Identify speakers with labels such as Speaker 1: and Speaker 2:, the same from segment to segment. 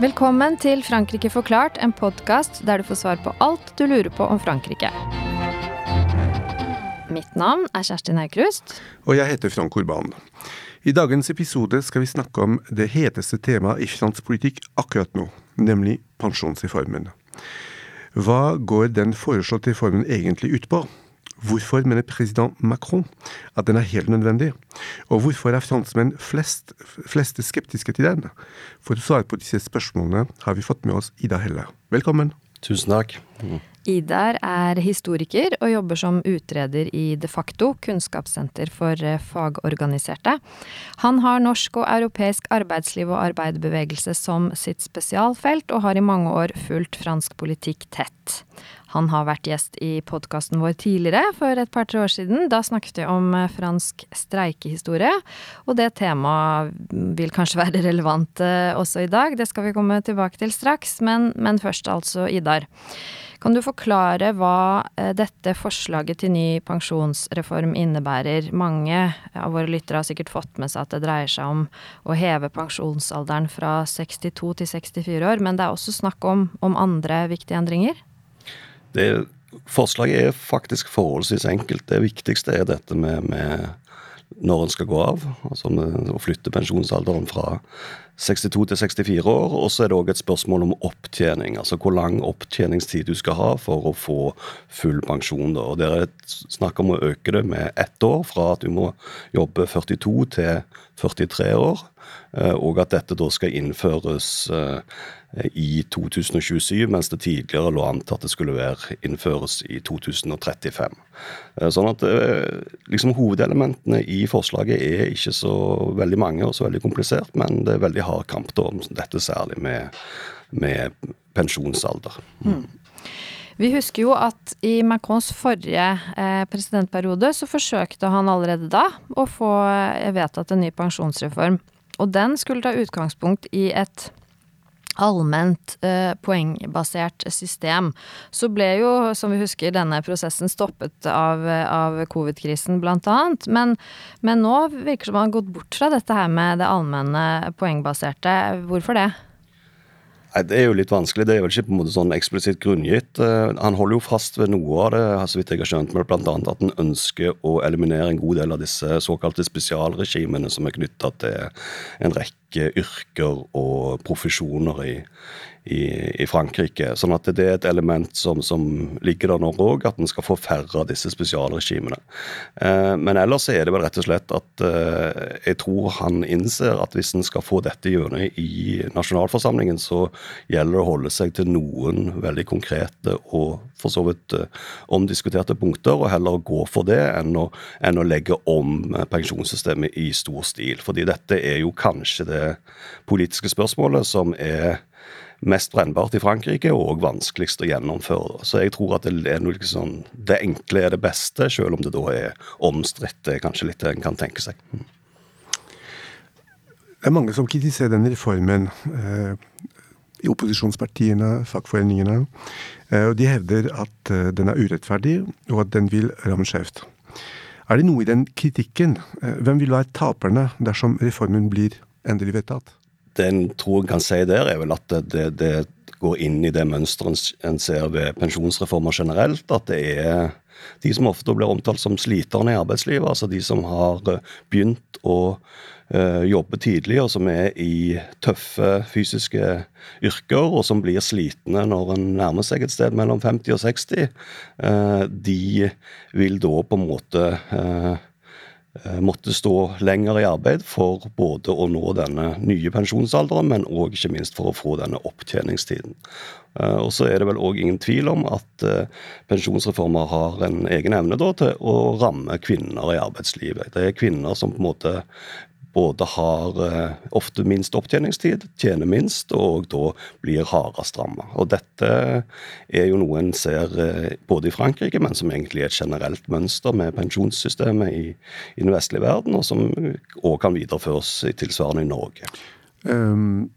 Speaker 1: Velkommen til Frankrike forklart, en podkast der du får svar på alt du lurer på om Frankrike. Mitt navn er Kjersti Aukrust.
Speaker 2: Og jeg heter Frank Urban. I dagens episode skal vi snakke om det heteste temaet i fransk politikk akkurat nå, nemlig pensjonsreformen. Hva går den foreslåtte reformen egentlig ut på? Hvorfor mener president Macron at den er helt nødvendig? Og hvorfor er franskmenn flest, fleste skeptiske til den? For å svare på disse spørsmålene har vi fått med oss Ida Helle. Velkommen.
Speaker 3: Tusen takk.
Speaker 1: Idar er historiker og jobber som utreder i De facto, kunnskapssenter for eh, fagorganiserte. Han har norsk og europeisk arbeidsliv og arbeiderbevegelse som sitt spesialfelt, og har i mange år fulgt fransk politikk tett. Han har vært gjest i podkasten vår tidligere, for et par-tre år siden. Da snakket vi om eh, fransk streikehistorie, og det temaet vil kanskje være relevant eh, også i dag. Det skal vi komme tilbake til straks, men, men først altså, Idar. Kan du forklare hva eh, dette forslaget til ny pensjonsreform innebærer? Mange av våre lyttere har sikkert fått med seg at det dreier seg om å heve pensjonsalderen fra 62 til 64 år, men det er også snakk om, om andre viktige endringer?
Speaker 3: Det, forslaget er faktisk forholdsvis enkelt. Det viktigste er dette med, med når en skal gå av. Altså å flytte pensjonsalderen fra 62 til 64 år. Og så er det òg et spørsmål om opptjening. Altså hvor lang opptjeningstid du skal ha for å få full pensjon. Da. Og Det er snakk om å øke det med ett år, fra at du må jobbe 42 til 43 år. Eh, og at dette da skal innføres eh, i 2027, mens det tidligere lå an til at det skulle være innføres i 2035. Eh, sånn at liksom Hovedelementene i forslaget er ikke så veldig mange og så veldig komplisert, men det er veldig hard kamp da, om dette, særlig med, med pensjonsalder. Mm.
Speaker 1: Vi husker jo at i Macrons forrige eh, presidentperiode så forsøkte han allerede da å få vedtatt en ny pensjonsreform. Og den skulle ta utgangspunkt i et allment eh, poengbasert system. Så ble jo, som vi husker, denne prosessen stoppet av, av covid-krisen annet. Men, men nå virker det som man har gått bort fra dette her med det allmenne poengbaserte. Hvorfor det?
Speaker 3: Nei, Det er jo litt vanskelig. Det er vel ikke på en måte sånn eksplisitt grunngitt. Eh, han holder jo fast ved noe av det, så vidt jeg har skjønt, men bl.a. at han ønsker å eliminere en god del av disse såkalte spesialregimene som er knytta til en rekke yrker og profesjoner i, i, i, Frankrike. Sånn at det er et element som, som ligger der nå òg, at en skal få færre av disse spesialregimene. Eh, men ellers er det vel rett og slett at eh, jeg tror han innser at hvis en skal få dette gjennom i nasjonalforsamlingen, så gjelder det å holde seg til noen veldig konkrete og for så vidt eh, omdiskuterte punkter, og heller gå for det enn å, enn å legge om eh, pensjonssystemet i stor stil. Fordi dette er jo kanskje det politiske spørsmålet som er mest brennbart i Frankrike og vanskeligst å gjennomføre. Så jeg tror at det, er noe liksom, det enkle er det beste, selv om det da er omstridt. Det er kanskje litt det en kan tenke seg. Mm.
Speaker 2: Det er mange som kritiserer den reformen. Eh, I opposisjonspartiene, fagforeningene. Eh, og de hevder at eh, den er urettferdig, og at den vil ramme skjevt. Er det noe i den kritikken? Hvem vil være taperne dersom reformen blir endelig vedtatt?
Speaker 3: Det en tror en kan si der, er vel at det, det går inn i det mønsteret en ser ved pensjonsreformer generelt. At det er de som ofte blir omtalt som sliterne i arbeidslivet. Altså de som har eh, begynt å uh, jobbe tidlig, og som er i tøffe fysiske yrker, og som blir slitne når en nærmer seg et sted mellom 50 og 60. Uh, de vil da på en måte Eh, måtte stå lenger i arbeid for både å nå denne nye pensjonsalderen, men òg ikke minst for å få denne opptjeningstiden. Eh, og så er det vel òg ingen tvil om at eh, pensjonsreformer har en egen evne da, til å ramme kvinner i arbeidslivet. Det er kvinner som på en måte både har eh, ofte minst opptjeningstid, tjener minst, og da blir hardest ramma. Og dette er jo noe en ser eh, både i Frankrike, men som egentlig er et generelt mønster med pensjonssystemet i, i den vestlige verden, og som òg kan videreføres i tilsvarende i Norge. Um,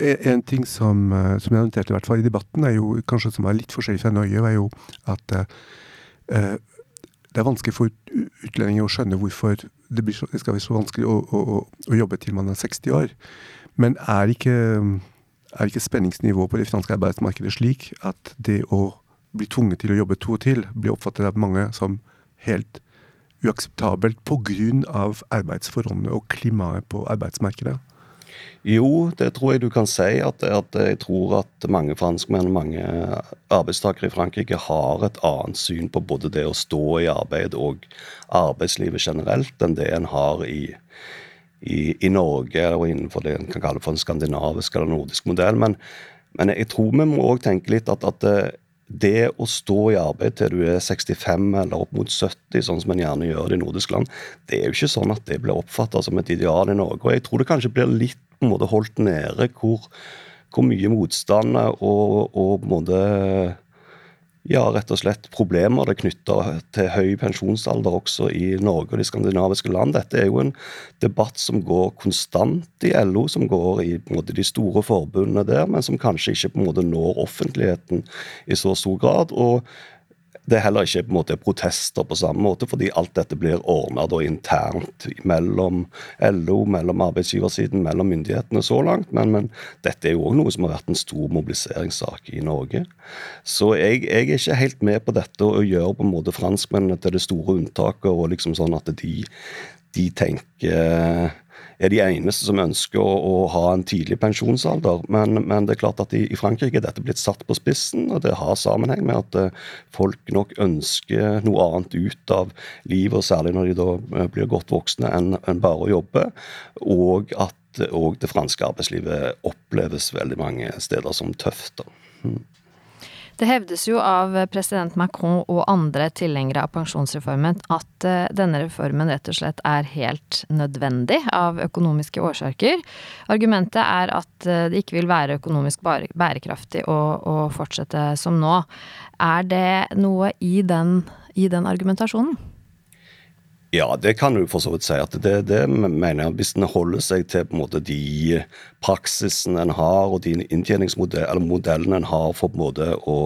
Speaker 2: En ting som, eh, som jeg noterte i hvert fall i debatten, er jo kanskje som er litt forskjellig fra Norge, var jo at uh, det er vanskelig for utlendinger å skjønne hvorfor det, så, det skal være så vanskelig å, å, å, jobbe til man er 60 år. Men er ikke, ikke spenningsnivået på det franske arbeidsmarkedet slik at det å bli tvunget til å jobbe to til blir oppfattet av mange som helt uakseptabelt pga. arbeidsforholdene og klimaet på arbeidsmarkedet?
Speaker 3: Jo, det tror jeg du kan si. At, at jeg tror at mange franskmenn og mange arbeidstakere i Frankrike har et annet syn på både det å stå i arbeid og arbeidslivet generelt enn det en har i, i, i Norge og innenfor det en kan kalle for en skandinavisk eller nordisk modell. Men, men jeg tror vi må òg tenke litt at, at det å stå i arbeid til du er 65 eller opp mot 70, sånn som en gjerne gjør det i nordiske land, det er jo ikke sånn at det blir oppfatta som et ideal i Norge. Og jeg tror det kanskje blir litt på en måte holdt nede hvor, hvor mye motstand og, og på en måte ja, rett og slett problemer det knytter til høy pensjonsalder også i Norge og de skandinaviske land. Dette er jo en debatt som går konstant i LO, som går i måte, de store forbundene der, men som kanskje ikke på en måte når offentligheten i så stor grad. og det er heller ikke på en måte protester på samme måte, fordi alt dette blir ordna internt mellom LO, mellom arbeidsgiversiden, mellom myndighetene så langt. Men, men dette er jo òg noe som har vært en stor mobiliseringssak i Norge. Så jeg, jeg, er ikke helt med på dette å gjøre på en måte franskmennene til det store unntaket, og liksom sånn at de, de tenker er de eneste som ønsker å, å ha en tidlig pensjonsalder. Men, men, det er klart at i, i, Frankrike er dette blitt satt på spissen, og det har sammenheng med at uh, folk nok ønsker noe annet ut av livet, og særlig når de da uh, blir godt voksne, enn en bare å jobbe. Og at òg det franske arbeidslivet oppleves veldig mange steder som tøft. Mm.
Speaker 1: Det hevdes jo av president Macron og andre tilhengere av pensjonsreformen at eh, denne reformen rett og slett er helt nødvendig av økonomiske årsaker. Argumentet er at eh, det ikke vil være økonomisk bærekraftig å, å fortsette som nå. Er det noe i den, i den argumentasjonen?
Speaker 3: Ja, det kan du for så vidt si. at det, det mener jeg, Hvis en holder seg til på en måte de praksisene en har, og de inntjeningsmodellene en har for på en måte å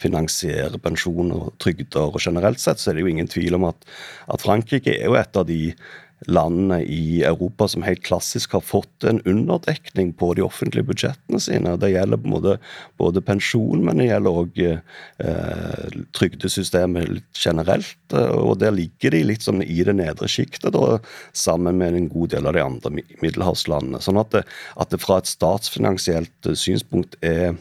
Speaker 3: finansiere pensjon og trygder, og generelt sett, så er det jo ingen tvil om at, at Frankrike er jo et av de landene i Europa som helt klassisk har fått en underdekning på de offentlige budsjettene sine. Det gjelder måte både pensjon, men det gjelder òg eh, trygdesystemet generelt. Og der ligger de litt sånn i det nedre sjiktet, sammen med en god del av de andre middelhavslandene. Sånn at det, at det fra et statsfinansielt synspunkt er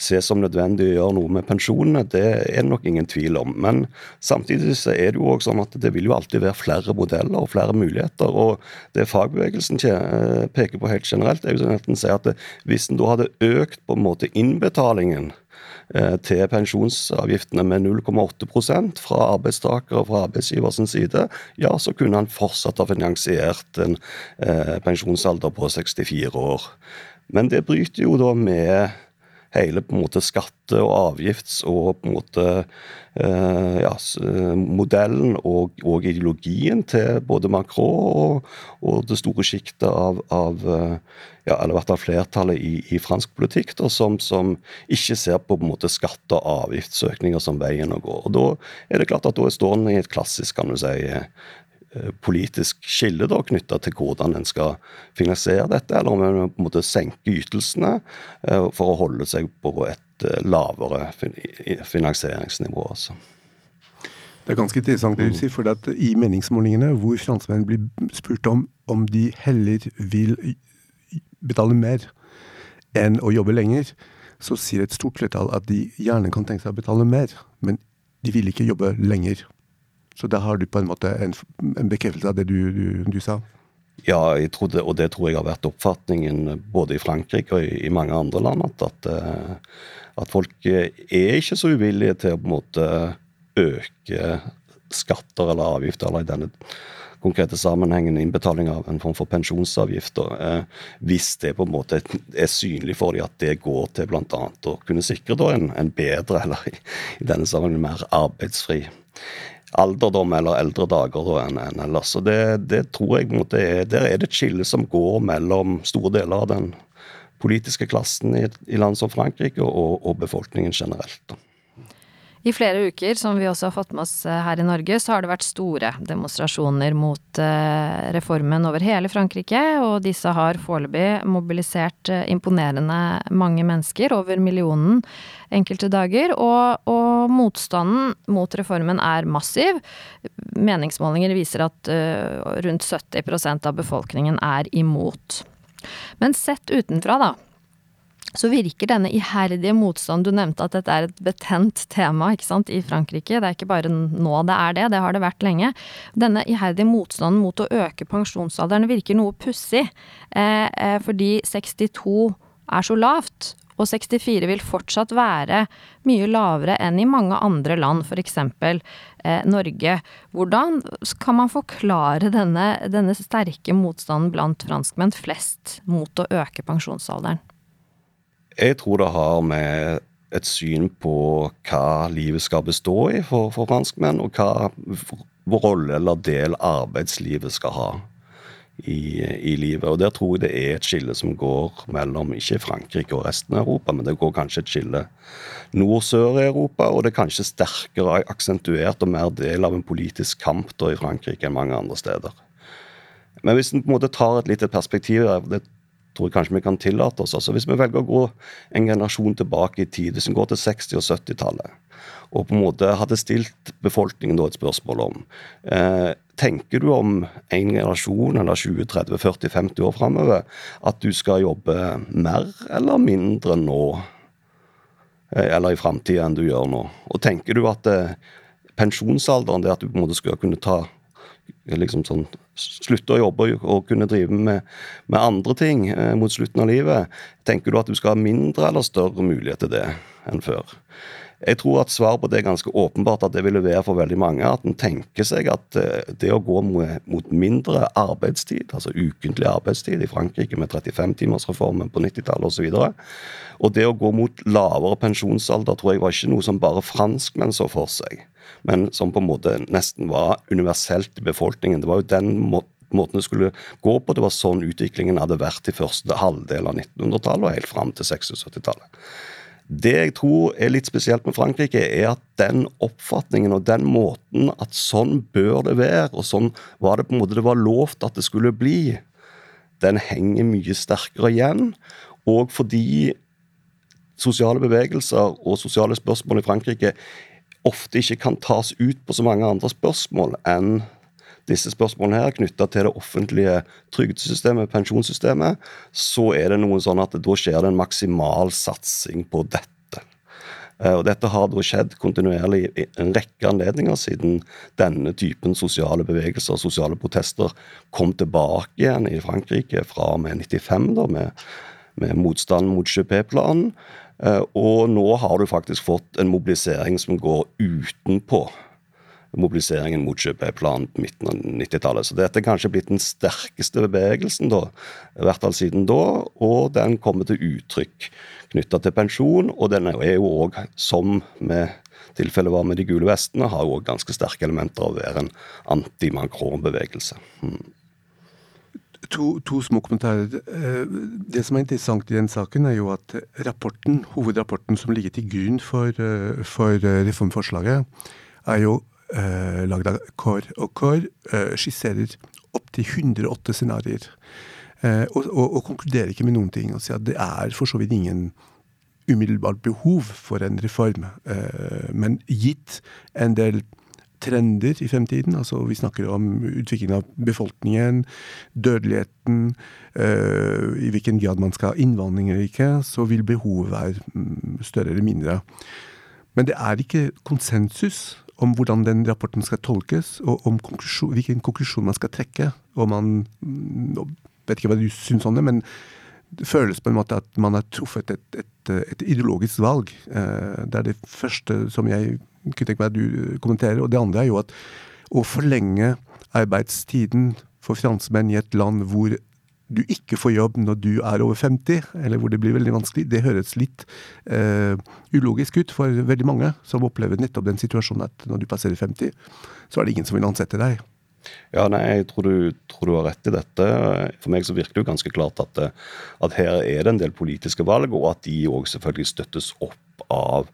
Speaker 3: se som nødvendig å gjøre noe med pensjonene, det er det nok ingen tvil om. Men samtidig så er det jo også sånn at det vil jo alltid være flere modeller og flere muligheter. Og det fagbevegelsen eh, peker på helt generelt, er jo sånn at den sier at hvis en da hadde økt på en måte innbetalingen eh, til pensjonsavgiftene med 0,8 fra arbeidstaker og fra arbeidsgivers side, ja, så kunne han fortsatt ha finansiert en eh, pensjonsalder på 64 år. Men det bryter jo da med hele på en måte skatte- og avgifts- og på en måte eh, ja, eh, modellen og, og, ideologien til både Macron og, og det store sjiktet av, av eh, ja, eller hvert fall flertallet i, i fransk politikk, da, som, som, ikke ser på, på en måte skatte- og avgiftsøkninger som veien å gå. Og Da er det klart at da står en i et klassisk kan du si, politisk skille da, knytta til hvordan en skal finansiere dette, eller om en på en måte senker ytelsene eh, for å holde seg på et eh, lavere finansieringsnivå. altså.
Speaker 2: Det er ganske interessant det du sier, for at i meningsmålingene hvor franskmenn blir spurt om om de heller vil betale mer enn å jobbe lenger, så sier et stort flertall at de gjerne kan tenke seg å betale mer, men de vil ikke jobbe lenger. Så da har du på en måte en, en bekreftelse av det du, du, du sa?
Speaker 3: Ja, trodde, og det tror jeg har vært oppfatningen både i Frankrike og i, i mange andre land. At, at, eh, at, folk er ikke så uvillige til å på en måte øke skatter eller avgifter, eller i denne konkrete sammenhengen innbetaling av en form for pensjonsavgifter, eh, hvis det på en måte er synlig for dem at det går til bl.a. å kunne sikre en, en, bedre, eller i denne sammenhengen mer arbeidsfri alderdom eller eldre dager enn en ellers. Så det, det, tror jeg er, Der er det et skille som går mellom store deler av den politiske klassen i, i land som Frankrike, og, og befolkningen generelt.
Speaker 1: I flere uker, som vi også har fått med oss eh, her i Norge, så har det vært store demonstrasjoner mot eh, reformen over hele Frankrike, og disse har foreløpig mobilisert eh, imponerende mange mennesker, over millionen enkelte dager, og, og motstanden mot reformen er massiv. Meningsmålinger viser at rundt 70% av befolkningen er imot. Men sett utenfra, da så virker denne iherdige motstanden Du nevnte at dette er et betent tema ikke sant, i Frankrike. Det er ikke bare nå det er det, det har det vært lenge. Denne iherdige motstanden mot å øke pensjonsalderen virker noe pussig, eh, eh, fordi 62 er så lavt. Og 64 vil fortsatt være mye lavere enn i mange andre land, f.eks. Eh, Norge. Hvordan kan man forklare denne, denne sterke motstanden blant franskmenn flest mot å øke pensjonsalderen?
Speaker 3: Jeg tror det har med et syn på hva livet skal bestå i for, for franskmenn, og hva rolle eller del arbeidslivet skal ha i, i, livet. Og Der tror jeg det er et skille som går mellom ikke Frankrike og resten av Europa, men det går kanskje et skille nord-sør i Europa, og det er kanskje sterkere aksentuert og mer del av en politisk kamp da i Frankrike enn mange andre steder. Men hvis en på en måte tar et lite perspektiv det tror jeg kanskje vi kan tillate oss. Altså Hvis vi velger å gå en generasjon tilbake i tid, hvis vi går til 60- og 70-tallet, og på en måte hadde stilt befolkningen et spørsmål om eh, Tenker du om en generasjon eller 20-30-40-50 år framover at du skal jobbe mer eller mindre nå, eh, eller i framtida enn du gjør nå? Og tenker du at eh, pensjonsalderen, det at du på en måte skal kunne ta liksom sånn, slutte å jobbe og kunne drive med, med andre ting eh, mot slutten av livet, tenker du at du skal ha mindre eller større mulighet til det enn før? Jeg tror at svaret på det er ganske åpenbart at det ville være for veldig mange. At en tenker seg at eh, det å gå mot mindre arbeidstid, altså ukentlig arbeidstid i Frankrike med 35-timersreformen på 90-tallet osv., og, så og det å gå mot lavere pensjonsalder tror jeg var ikke noe som bare franskmenn så for seg men som på en måte nesten var universelt i befolkningen. Det var jo den måten det skulle gå på. Det var sånn utviklingen hadde vært i første halvdel av 1900-tallet og helt fram til 76-tallet. Det jeg tror er litt spesielt med Frankrike, er at den oppfatningen og den måten at sånn bør det være, og sånn var det på en måte det var lovt at det skulle bli, den henger mye sterkere igjen. Og fordi sosiale bevegelser og sosiale spørsmål i Frankrike ofte ikke kan tas ut på så mange andre spørsmål enn disse spørsmålene her knytta til det offentlige trygdesystemet, pensjonssystemet, så er det noe sånn at da skjer det en maksimal satsing på dette. Eh, og Dette har da skjedd kontinuerlig i en rekke anledninger siden denne typen sosiale bevegelser sosiale protester kom tilbake igjen i Frankrike fra og med 95, da, med, med motstand mot GP-planen. Eh, og nå har du faktisk fått en mobilisering som går utenpå mobiliseringen mot ČP-planen på midten av 90-tallet. Så dette er kanskje blitt den sterkeste bevegelsen, da, hvert fall siden da. Og den kommer til uttrykk knytta til pensjon, og den er jo òg, som med tilfellet var med de gule vestene, har òg ganske sterke elementer av å være en anti-Macron-bevegelse. Hmm
Speaker 2: to, to, små kommentarer. Eh, det som er interessant i den saken, er jo at rapporten, hovedrapporten som ligger til grunn for, eh, for eh, reformforslaget, er jo eh, lagd av KOR. Og KOR eh, skisserer opptil 108 scenarioer. Eh, og, og, og, konkluderer ikke med noen ting. Og sier at det er for så vidt ingen umiddelbart behov for en reform. Eh, men gitt en del trender i fremtiden. Altså vi snakker om utviklingen av befolkningen, dødeligheten, øh, i hvilken grad man skal ha innvandring eller ikke, så vil behovet være mm, større eller mindre. Men det er ikke konsensus om hvordan den rapporten skal tolkes, og om konklusjon, hvilken konklusjon man skal trekke. Og man jeg vet ikke hva du syns om det, men det føles på en måte at man har truffet et, et, et ideologisk valg. Eh, det er det første som jeg kunne tenke meg at du kommenterer. Og det andre er jo at å forlenge arbeidstiden for franskmenn i et land hvor du ikke får jobb når du er over 50, eller hvor det blir veldig vanskelig, det høres litt eh, ulogisk ut for veldig mange som opplever nettopp den situasjonen at når du passerer 50, så er det ingen som vil ansette deg.
Speaker 3: Ja, nei, jeg tror du, tror du, har rett i dette. For meg så virker det jo ganske klart at, at her er det en del politiske valg, og at de òg selvfølgelig støttes opp av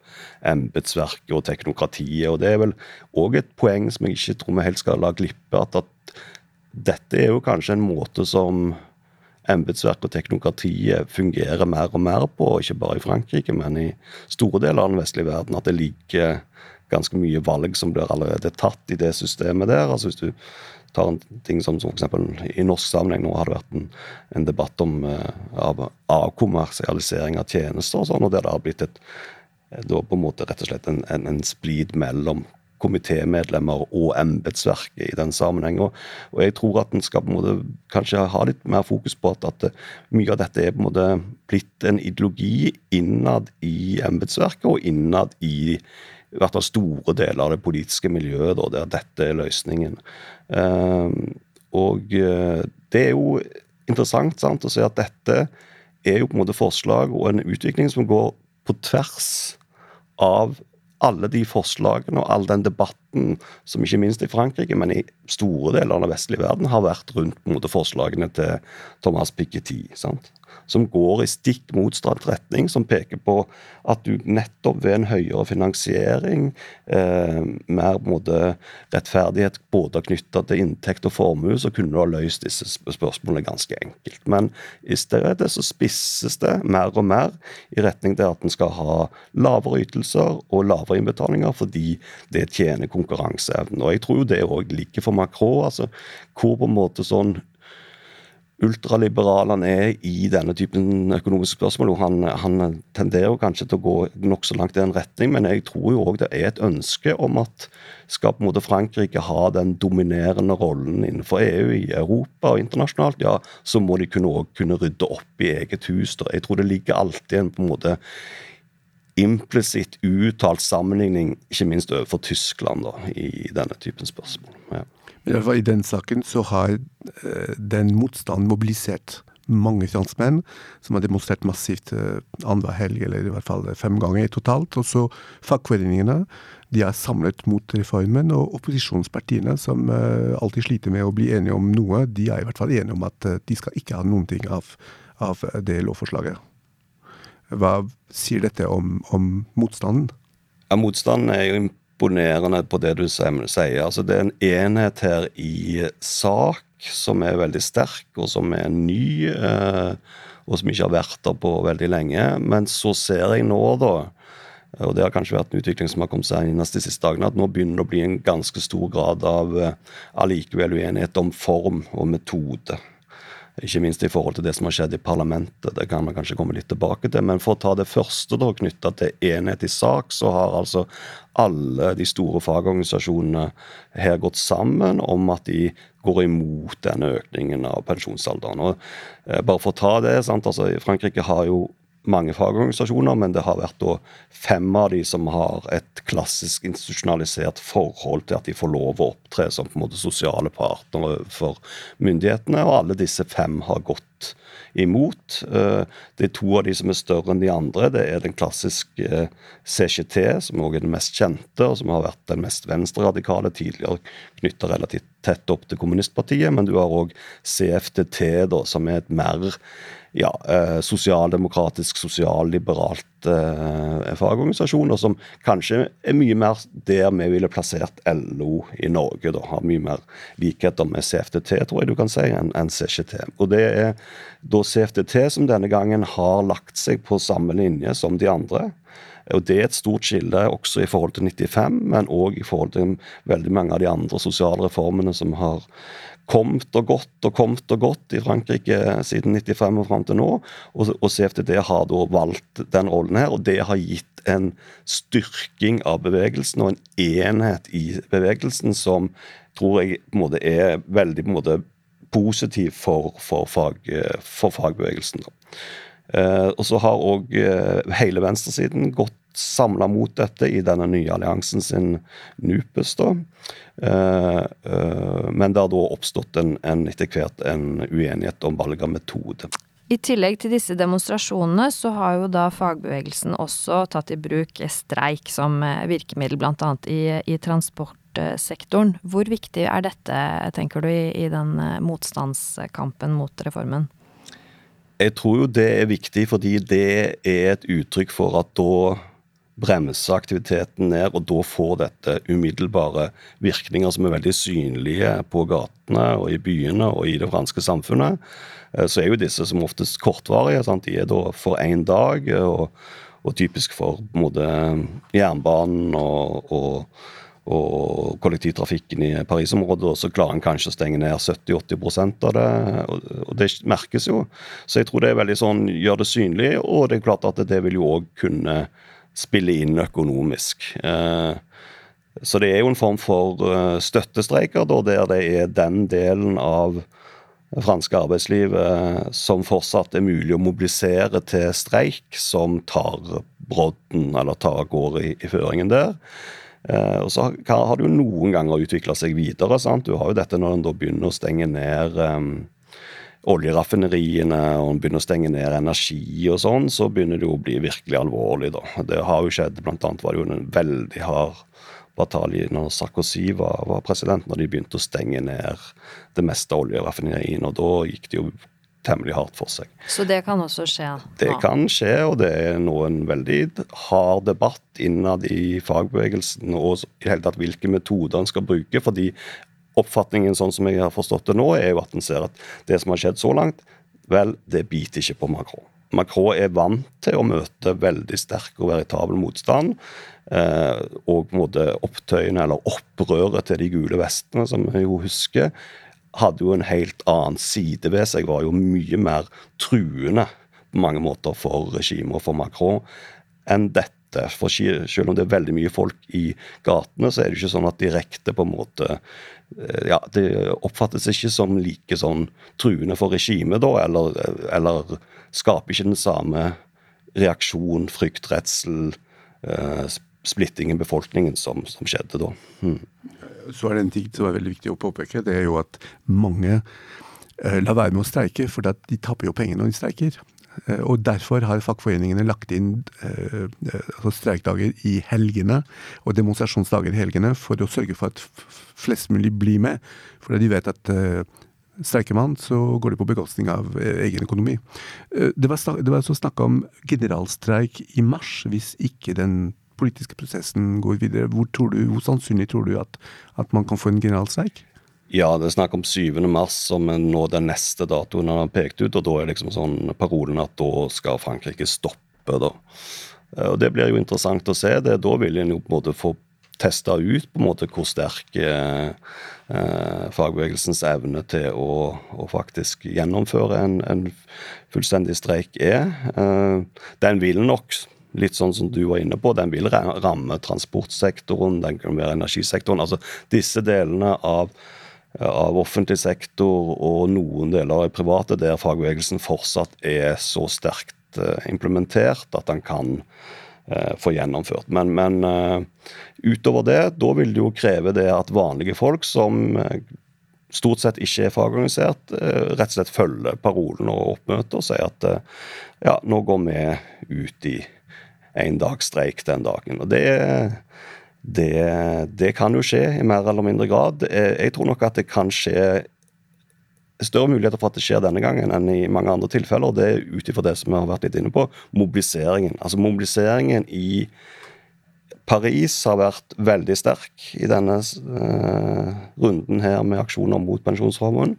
Speaker 3: embetsverket og teknokratiet. og Det er vel òg et poeng som jeg ikke tror vi helt skal la glippe. At, at dette er jo kanskje en måte som embetsverket og teknokratiet fungerer mer og mer på, ikke bare i Frankrike, men i store deler av den vestlige verden. At det ligger ganske mye valg som blir allerede tatt i det systemet der. altså Hvis du tar en ting som f.eks. i norsk sammenheng nå har det vært en, en debatt om uh, av, avkommersialisering av tjenester og sånn, og der det har blitt et da på en måte rett og slett en, en, en splid mellom komitémedlemmer og embetsverket i den sammenheng. Og, og, jeg tror at en skal på en måte kanskje ha litt mer fokus på at, at mye av dette er på en måte blitt en ideologi innad i embetsverket og innad i i hvert fall store deler av det politiske miljøet, da, der dette er løsningen. Uh, og uh, det er jo interessant sant, å se at dette er jo på en måte forslag og en utvikling som går på tvers av alle de forslagene og all den debatten som ikke minst i Frankrike, men i store deler av den vestlige verden har vært rundt mot forslagene til Thomas Piketty. sant? som går i stikk motsatt retning, som peker på at du nettopp ved en høyere finansiering, eh, mer måte rettferdighet både knytta til inntekt og formue, så kunne du ha løst disse spørsmålene ganske enkelt. Men i stedet så spisses det mer og mer i retning til at en skal ha lavere ytelser og lavere innbetalinger fordi det tjener konkurranseevnen. Og jeg tror jo det òg ligger for Macron, altså hvor på en måte sånn ultraliberal han er i denne typen økonomiske spørsmål. og Han, han tenderer kanskje til å gå nokså langt i den retning, men jeg tror jo òg det er et ønske om at skal på en måte Frankrike ha den dominerende rollen innenfor EU, i Europa og internasjonalt, ja, så må de kunne, også kunne rydde opp i eget hus. Jeg tror det ligger alltid en på en måte implisitt uttalt sammenligning, ikke minst overfor Tyskland, da, i denne typen spørsmål. Ja.
Speaker 2: Men I den saken så har eh, den motstanden mobilisert mange franskmenn, som har demonstrert massivt eh, annenhver helg, eller i hvert fall fem ganger totalt. Og så fagforeningene. De er samlet mot reformen, og opposisjonspartiene, som alltid sliter med å bli enige om noe, de er i hvert fall enige om at de skal ikke ha noen ting av, av det lovforslaget. Hva sier dette om, om motstanden?
Speaker 3: Ja, Motstanden er jo imponerende på det du sier. Altså, det er en enhet her i sak som er veldig sterk, og som er ny, eh, og som ikke har vært der på veldig lenge. Men så ser jeg nå, da, og det har kanskje vært en utvikling som har kommet seg inn de siste dagene, at nå begynner det å bli en ganske stor grad av eh, allikevel uenighet om form og metode. Ikke minst i forhold til det som har skjedd i parlamentet. Det kan man kanskje komme litt tilbake til. Men for å ta det første da, knytta til enhet i sak, så har altså alle de store fagorganisasjonene her gått sammen om at de går imot denne økningen av pensjonsalderen. Og eh, bare for å ta det, sant, altså Frankrike har jo mange fagorganisasjoner, men det har vært fem av de som har et klassisk institusjonalisert forhold til at de får lov å opptre som på en måte sosiale partnere for myndighetene, og alle disse fem har gått imot. Eh, det er to av de som er større enn de andre. Det er den klassiske CCT, CGT, som også er den mest kjente, og som har vært den mest venstreradikale tidligere, knytta relativt tett opp til kommunistpartiet. Men du har òg CFTT, da, som er et mer ja, eh, sosialdemokratisk, sosialliberalt eh, fagorganisasjoner, som kanskje er mye mer der vi ville plassert LO i Norge. da, Har mye mer likheter med CFTT, tror jeg du kan si, enn en CCT. Og det er da CFTT som denne gangen har lagt seg på samme linje som de andre. Og Det er et stort skille også i forhold til 95, men òg i forhold til veldig mange av de andre sosiale reformene som har kommet og gått og kommet og gått i Frankrike siden 95 og fram til nå. Og, og CFTD har da valgt den rollen her, og det har gitt en styrking av bevegelsen og en enhet i bevegelsen som tror jeg på en måte er veldig på en måte positiv for, for, fag, for fagbevegelsen. Eh, og så har òg eh, hele venstresiden gått samla mot dette i denne nye alliansen sin NUPES. da. Eh, eh, men det har da oppstått en, en, etter hvert en uenighet om valg av metode.
Speaker 1: I tillegg til disse demonstrasjonene, så har jo da fagbevegelsen også tatt i bruk streik som eh, virkemiddel, annet i, i transportsektoren. Hvor viktig er dette, tenker du, i, i den eh, motstandskampen mot reformen?
Speaker 3: Jeg tror jo det er viktig fordi det er et uttrykk for at da bremser aktiviteten ned, og da får dette umiddelbare virkninger som er veldig synlige på gatene og i byene og i det franske samfunnet. Eh, så er jo disse som oftest kortvarige. Sant? De er da for én dag, og, og, typisk for både jernbanen og, og, og, kollektivtrafikken i Paris-området. Og så klarer en kanskje å stenge ned 70-80 av det, og, det merkes jo. Så jeg tror det er veldig sånn, gjør det synlig, og det er klart at det vil jo òg kunne spille inn økonomisk. Eh, så det er jo en form for eh, støttestreiker, der det er den delen av franske arbeidslivet som fortsatt er mulig å mobilisere til streik, som tar brodden, eller tar går i, i føringen der. Eh, og så har, har det jo noen ganger utvikla seg videre. sant? Du har jo dette når en begynner å stenge ned um, oljeraffineriene og en begynner å stenge ned energi og sånn, så begynner det å bli virkelig alvorlig, da. Det har jo skjedd. Blant annet var det jo en veldig hard batalje når Sarkozy var, var president, når de begynte å stenge ned det meste av oljeraffineriene. Og da gikk det jo temmelig hardt for seg.
Speaker 1: Så det kan også skje?
Speaker 3: Nå. Det kan skje, og det er nå en veldig hard debatt innad i fagbevegelsen og i hele tatt hvilke metoder en skal bruke. fordi oppfatningen sånn som jeg har forstått det nå, er jo at en ser at det som har skjedd så langt, vel, det biter ikke på Macron. Macron er vant til å møte veldig sterk og veritabel motstand. Eh, og på en måte opptøyene, eller opprøret til de gule vestene, som vi jo husker, hadde jo en helt annen side ved seg. Var jo mye mer truende på mange måter for regimet og for Macron enn dette. For selv om det er veldig mye folk i gatene, så er det ikke sånn at direkte på en måte Eh, ja, det oppfattes ikke som like sånn truende for regimet, da, eller, eller, skaper ikke den samme reaksjon, frykt, redsel, eh, splitting i befolkningen som, som skjedde da. Hmm.
Speaker 2: Så er det en ting som er veldig viktig å påpeke. Det er jo at mange la lar være med å streike, for de taper jo penger når de streiker. Eh, og Derfor har fagforeningene lagt inn eh, eh, altså streikdager i helgene og demonstrasjonsdager i helgene for å sørge for at flest mulig blir med. For de vet at streiker man, så går det på bekostning av egen økonomi. Det var, det var så snakk om generalstreik i mars hvis ikke den politiske prosessen går videre. Hvor, du, hvor sannsynlig tror du at, at man kan få en generalstreik?
Speaker 3: Ja, det er snakk om 7. mars som nå den neste datoen han har pekt ut. Og da er liksom sånn parolen at da skal Frankrike stoppe, da. Eh, og Det blir jo interessant å se. det. Da vil en jo på en måte få testa ut på en måte hvor sterk eh, eh, fagbevegelsens evne til å, å faktisk gjennomføre en, en, fullstendig streik er. Eh, den vil nok litt sånn som du var inne på, den vil ramme transportsektoren, den kan være energisektoren. altså Disse delene av av offentlig sektor og noen deler av private, der fagbevegelsen fortsatt er så sterkt eh, implementert at den kan eh, få gjennomført. Men, men uh, utover det, da vil det jo kreve det at vanlige folk som stort sett ikke er fagorganisert, rett og slett følger parolen og oppmøter og sier at ja, nå går vi ut i en dags streik den dagen. Og det er det, det, kan jo skje i mer eller mindre grad. Eh, jeg tror nok at det kan skje større muligheter for at det skjer denne gangen enn i mange andre tilfeller. Det er ut ifra det som vi har vært litt inne på, mobiliseringen. Altså mobiliseringen i Paris har vært veldig sterk i denne uh, runden her med aksjoner mot pensjonsformuen.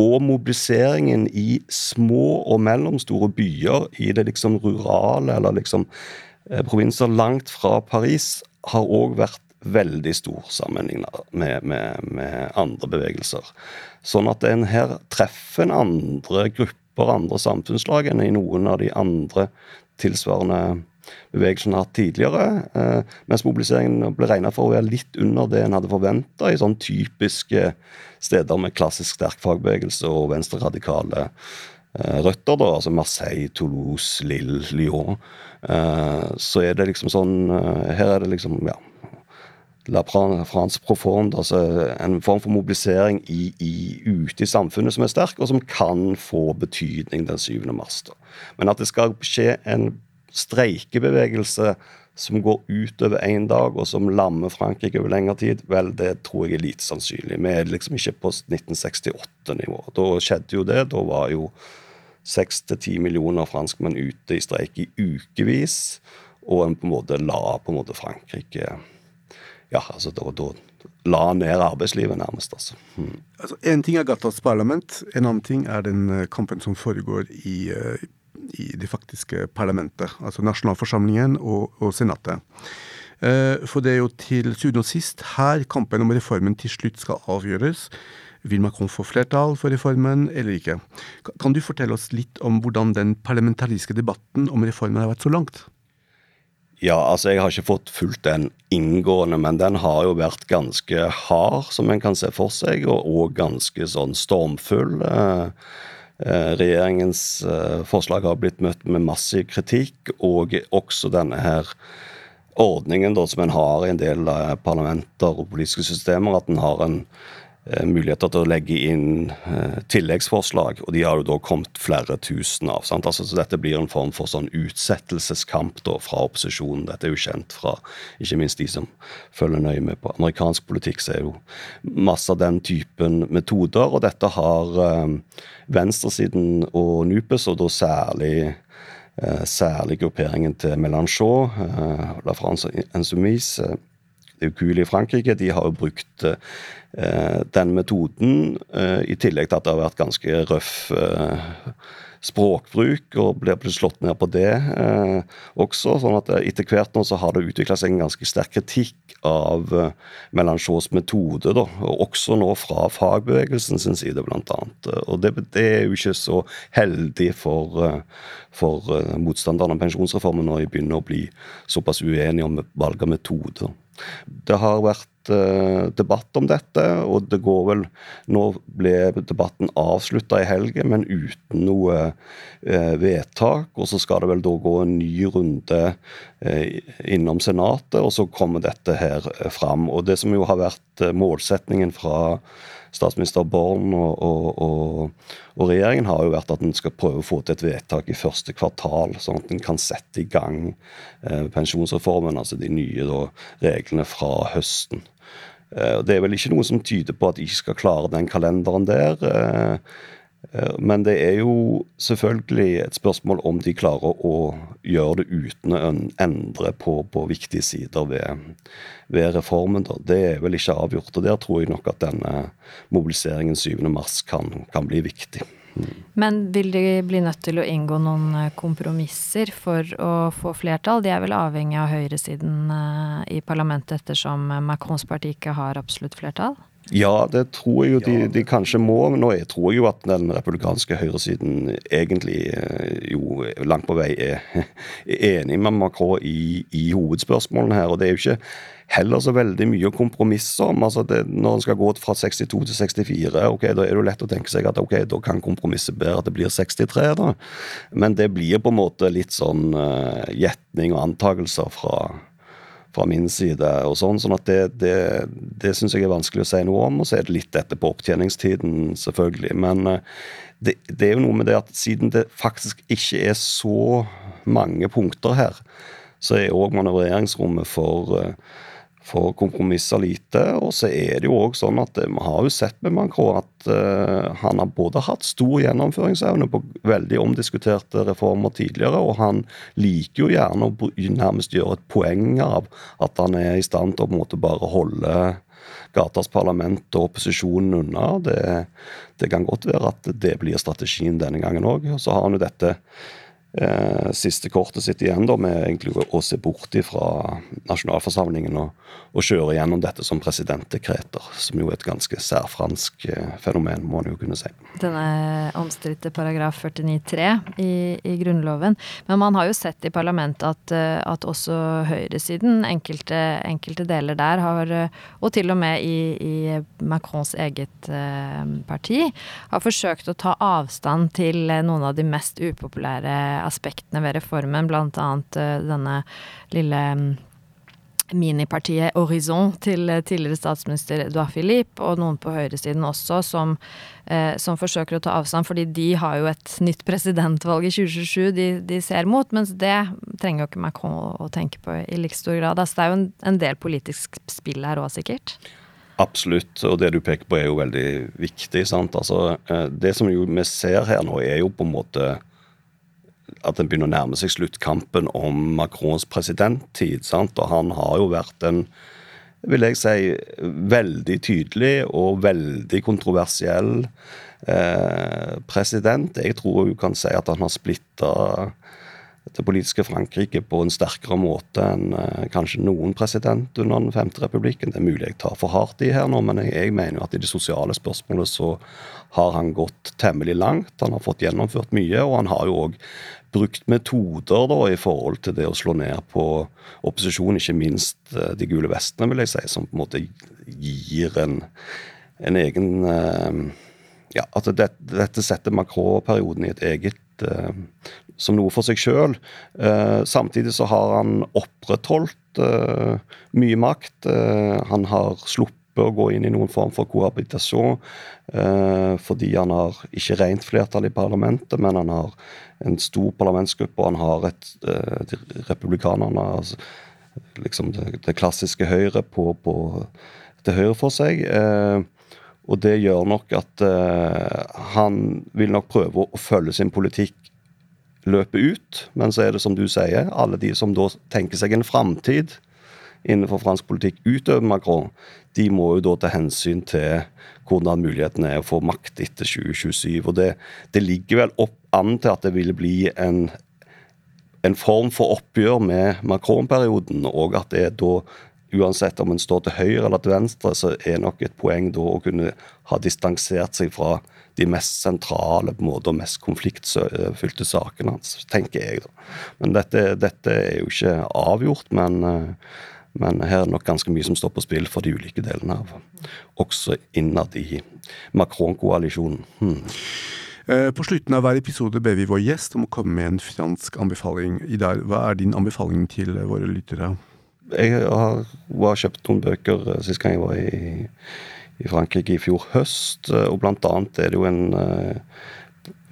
Speaker 3: Og mobiliseringen i små og mellomstore byer i det liksom rurale eller liksom uh, provinser langt fra Paris har òg vært veldig stor sammenlignet med, med, med, andre bevegelser. Sånn at en her treffer en andre grupper, andre samfunnslag, enn i noen av de andre tilsvarende bevegelsene har hatt tidligere. Eh, mens mobiliseringen ble regna for å være litt under det en hadde forventa i sånn typiske steder med klassisk sterk fagbevegelse og venstreradikale røtter. da, altså Marseille, Toulouse, Lille, Lyon. Eh, så er det liksom sånn eh, Her er det liksom ja, La France Profonde, altså en form for mobilisering i, i, ute i samfunnet som er sterk, og som kan få betydning den 7. mars. Da. Men at det skal skje en streikebevegelse som går utover én dag, og som lammer Frankrike over lengre tid, vel, det tror jeg er lite sannsynlig. Vi er liksom ikke på 1968-nivå. Da skjedde jo det. Da var jo seks til ti millioner franskmenn ute i streik i ukevis, og en på en måte la på en måte Frankrike Ja, altså da, da la ned arbeidslivet, nærmest. altså.
Speaker 2: Hmm. altså ting er Gattas parlament, en annen ting er den eh, kampen som foregår i, uh, i det faktiske parlamentet, altså nasjonalforsamlingen og, og senatet. Eh, for det er jo til syvende og sist her kampen om reformen til slutt skal avgjøres. Vil Macron få flertall for reformen eller ikke? Kan du fortelle oss litt om hvordan den parlamentariske debatten om reformen har vært så langt?
Speaker 3: Ja, altså jeg har ikke fått fulgt den inngående, men den har jo vært ganske hard, som en kan se for seg, og, og ganske sånn stormfull. Eh, Eh, regjeringens eh, forslag har blitt møtt med massiv kritikk, og også denne her ordningen da, som en har i en del parlamenter og politiske systemer, at en har en muligheter til å legge inn eh, tilleggsforslag, og de har jo da kommet flere tusen av. sant? Altså, så Dette blir en form for sånn utsettelseskamp da fra opposisjonen. Dette er jo kjent fra ikke minst de som følger nøye med på amerikansk politikk, så er jo masse av den typen metoder. Og dette har eh, venstresiden og NUPES, og da særlig eh, særlig grupperingen til Melanchon, eh, La France Insoumise, eh, Kul i Frankrike, de har jo brukt Eh, den metoden, eh, i tillegg til at det har vært ganske røff eh, språkbruk, og blir slått ned på det også. sånn at etter hvert nå så har det utvikla seg en ganske sterk kritikk av uh, Melanchons metode, da, og også nå fra fagbevegelsen sin side, annet. Og det, det er jo ikke så heldig for, for motstanderne av pensjonsreformen når de begynner å bli såpass uenige om valg av metode. Det har vært uh, debatt om dette, og det går vel Nå ble debatten avslutta i helgen, men uten noe uh, vedtak. Og så skal det vel da gå en ny runde uh, innom Senatet, og så kommer dette her fram. Og det som jo har vært målsetningen fra statsminister Born og, og, og, og, regjeringen har jo vært at en skal prøve å få til et vedtak i første kvartal, sånn at en kan sette i gang eh, pensjonsreformen, altså de nye da, reglene fra høsten. Eh, det er vel ikke noe som tyder på at de ikke skal klare den kalenderen der. Eh, men det er jo selvfølgelig et spørsmål om de klarer å gjøre det uten å endre på, på viktige sider ved, ved reformen. Da. Det er vel ikke avgjort. og Der tror jeg nok at denne mobiliseringen 7.3 kan, kan bli viktig.
Speaker 1: Men vil de bli nødt til å inngå noen eh, kompromisser for å få flertall? De er vel avhengig av høyresiden eh, i parlamentet ettersom Macrons parti ikke har absolutt flertall?
Speaker 3: Ja, det tror jeg jo de, de, kanskje må. Men nå jeg tror jeg jo at den republikanske høyresiden egentlig eh, jo langt på vei er, er enig med Macron i, i, hovedspørsmålene her. Og det er jo ikke heller så veldig mye å kompromisse om. altså det, Når en skal gå fra 62 til 64, ok, da er det jo lett å tenke seg at ok, da kan kompromisset bedre at det blir 63. da. Men det blir på en måte litt sånn uh, gjetning og antakelser fra fra min side. og sånn, sånn at Det, det, det syns jeg er vanskelig å si noe om. Og så er det litt etter på opptjeningstiden, selvfølgelig. Men eh, det, det, er jo noe med det at siden det faktisk ikke er så mange punkter her, så er òg manøvreringsrommet for uh, for kompromisser lite. Og så er det jo òg sånn at eh, vi har jo sett med Macron at uh, han har både hatt stor gjennomføringsevne på veldig omdiskuterte reformer tidligere, og han liker jo gjerne å nærmest gjøre et poeng av at han er i stand til å på en måte bare holde gatas parlament og opposisjonen unna. Det, det kan godt være at det blir strategien denne gangen òg. Så har han jo dette eh, siste kortet sitt igjen da, med egentlig å se bort fra nasjonalforsamlingen og, og, kjøre gjennom dette som presidentdekreter, som jo er et ganske særfransk eh, fenomen, må en jo kunne si.
Speaker 1: Denne omstridte paragraf 49-3 i, i, Grunnloven. Men man har jo sett i parlamentet at, eh, at også høyresiden, enkelte, enkelte, deler der, har, og til og med i, i Macrons eget eh, parti, har forsøkt å ta avstand til noen av de mest upopulære aspektene ved reformen, bl.a. Eh, denne lille minipartiet Horizon til tidligere statsminister Edouard Philippe, og noen på høyresiden også, som, eh, som, forsøker å ta avstand, fordi de har jo et nytt presidentvalg i 2027 de, de ser mot, mens det trenger jo ikke Macron å, å tenke på i like stor grad. Altså, det er jo en, en del politisk spill her òg, sikkert?
Speaker 3: Absolutt, og det du peker på er jo veldig viktig. sant? Altså, eh, det som vi ser her nå, er jo på en måte at en begynner å nærme seg sluttkampen om Macrons presidenttid. sant? Og han har jo vært en vil jeg si, veldig tydelig og veldig kontroversiell eh, president. Jeg tror hun kan si at han har splitta det politiske Frankrike på en sterkere måte enn eh, kanskje noen president under den femte republikken. Det er mulig jeg tar for hardt i her nå, men jeg, mener jo at i det sosiale spørsmålet så har han gått temmelig langt. Han har fått gjennomført mye, og han har jo òg brukt metoder da i forhold til det å slå ned på opposisjonen, ikke minst eh, de gule vestene, vil jeg si, som på en måte gir en, en egen eh, ja, at dette, dette setter Macron-perioden i et eget som noe for seg sjøl. Eh, samtidig så har han opprettholdt eh, mye makt. Eh, han har sluppet å gå inn i noen form for kohabitasjon fordi han har ikke rent flertall i parlamentet, men han har en stor parlamentsgruppe, og han har et de Republikanerne altså, liksom det, det, klassiske Høyre på, på, til høyre for seg. Og det gjør nok at han vil nok prøve å følge sin politikk løpet ut. Men så er det som du sier, alle de som da tenker seg en framtid innenfor fransk politikk utover Macron, de må jo da ta hensyn til hvordan mulighetene er å få makt etter 2027. Og det, det ligger vel opp an til at det vil bli en, en form for oppgjør med Macron-perioden, og at det da uansett om en står til høyre eller til venstre, så er nok et poeng da å kunne ha distansert seg fra de mest sentrale på måte, og mest konfliktfylte sakene hans, tenker jeg. da. Men dette, dette er jo ikke avgjort, men, eh, men, her er det nok ganske mye som står på spill for de ulike delene av Også innad i Macron-koalisjonen. Hmm.
Speaker 2: Eh, på slutten av hver episode ber vi vår gjest om å komme med en fransk anbefaling. Idar, hva er din anbefaling til våre lyttere?
Speaker 3: Jeg har, har kjøpt noen bøker eh, sist gang jeg var i i Frankrike i fjor høst. Eh, og blant annet er det jo en eh,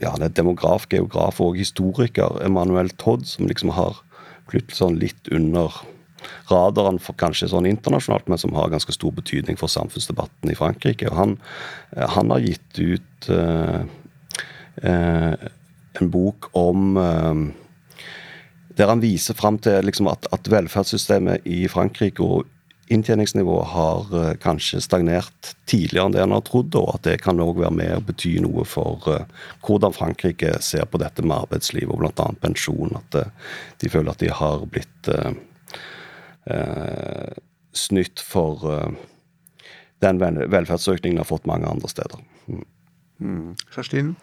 Speaker 3: ja, det er demograf, geograf og historiker, Emmanuel Todd, som liksom har flyttet sånn litt under radaren for kanskje sånn internasjonalt, men som har ganske stor betydning for samfunnsdebatten i Frankrike. Og han, han har gitt ut uh, uh, en bok om uh, Der han viser fram til liksom, at, at velferdssystemet i Frankrike og inntjeningsnivået har uh, kanskje stagnert tidligere enn det han har trodd, og at det kan òg være med å bety noe for uh, hvordan Frankrike ser på dette med arbeidsliv og bl.a. pensjon. At uh, de føler at de har blitt snytt for den velferdsøkningen de har fått mange andre steder. Mm.
Speaker 2: Mm.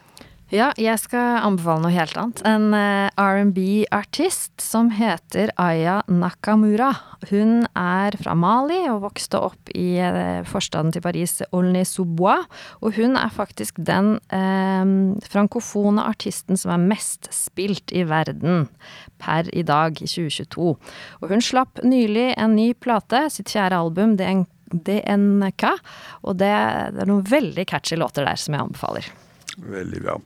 Speaker 1: Ja, jeg skal anbefale noe helt annet. En uh, R&B-artist som heter Aya Nakamura. Hun er fra Mali og vokste opp i uh, forstaden til Paris, Aulnay-sous-Bois. Og hun er faktisk den eh, frankofone artisten som er mest spilt i verden per i dag, i 2022. Og hun slapp nylig en ny plate, sitt fjerde album, DNK. Og det er noen veldig catchy låter der som jeg anbefaler.
Speaker 2: Veldig bra.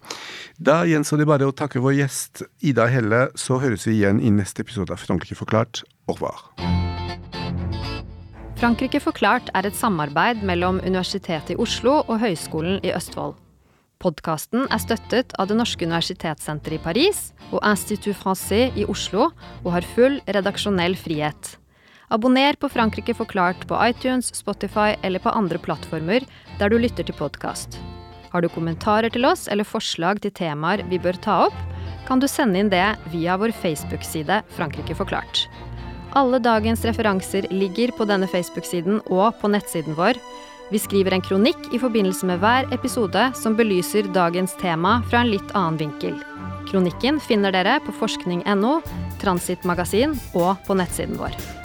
Speaker 2: Da gjenstår det bare å takke vår gjest Ida Helle, så høres vi igjen i neste episode av Frankrike forklart. Au revoir.
Speaker 1: Frankrike forklart er et samarbeid mellom Universitetet i Oslo og Høgskolen i Østfold. Podkasten er støttet av Det norske universitetssenteret i Paris og Institut Francais i Oslo, og har full redaksjonell frihet. Abonner på Frankrike forklart på iTunes, Spotify eller på andre plattformer der du lytter til podkast. Har du kommentarer til oss eller forslag til temaer vi bør ta opp, kan du sende inn det via vår Facebook-side Frankrike forklart. Alle dagens referanser ligger på denne Facebook-siden og på nettsiden vår. Vi skriver en kronikk i forbindelse med hver episode som belyser dagens tema fra en litt annen vinkel. Kronikken finner dere på forskning.no, Transitmagasin og på nettsiden vår.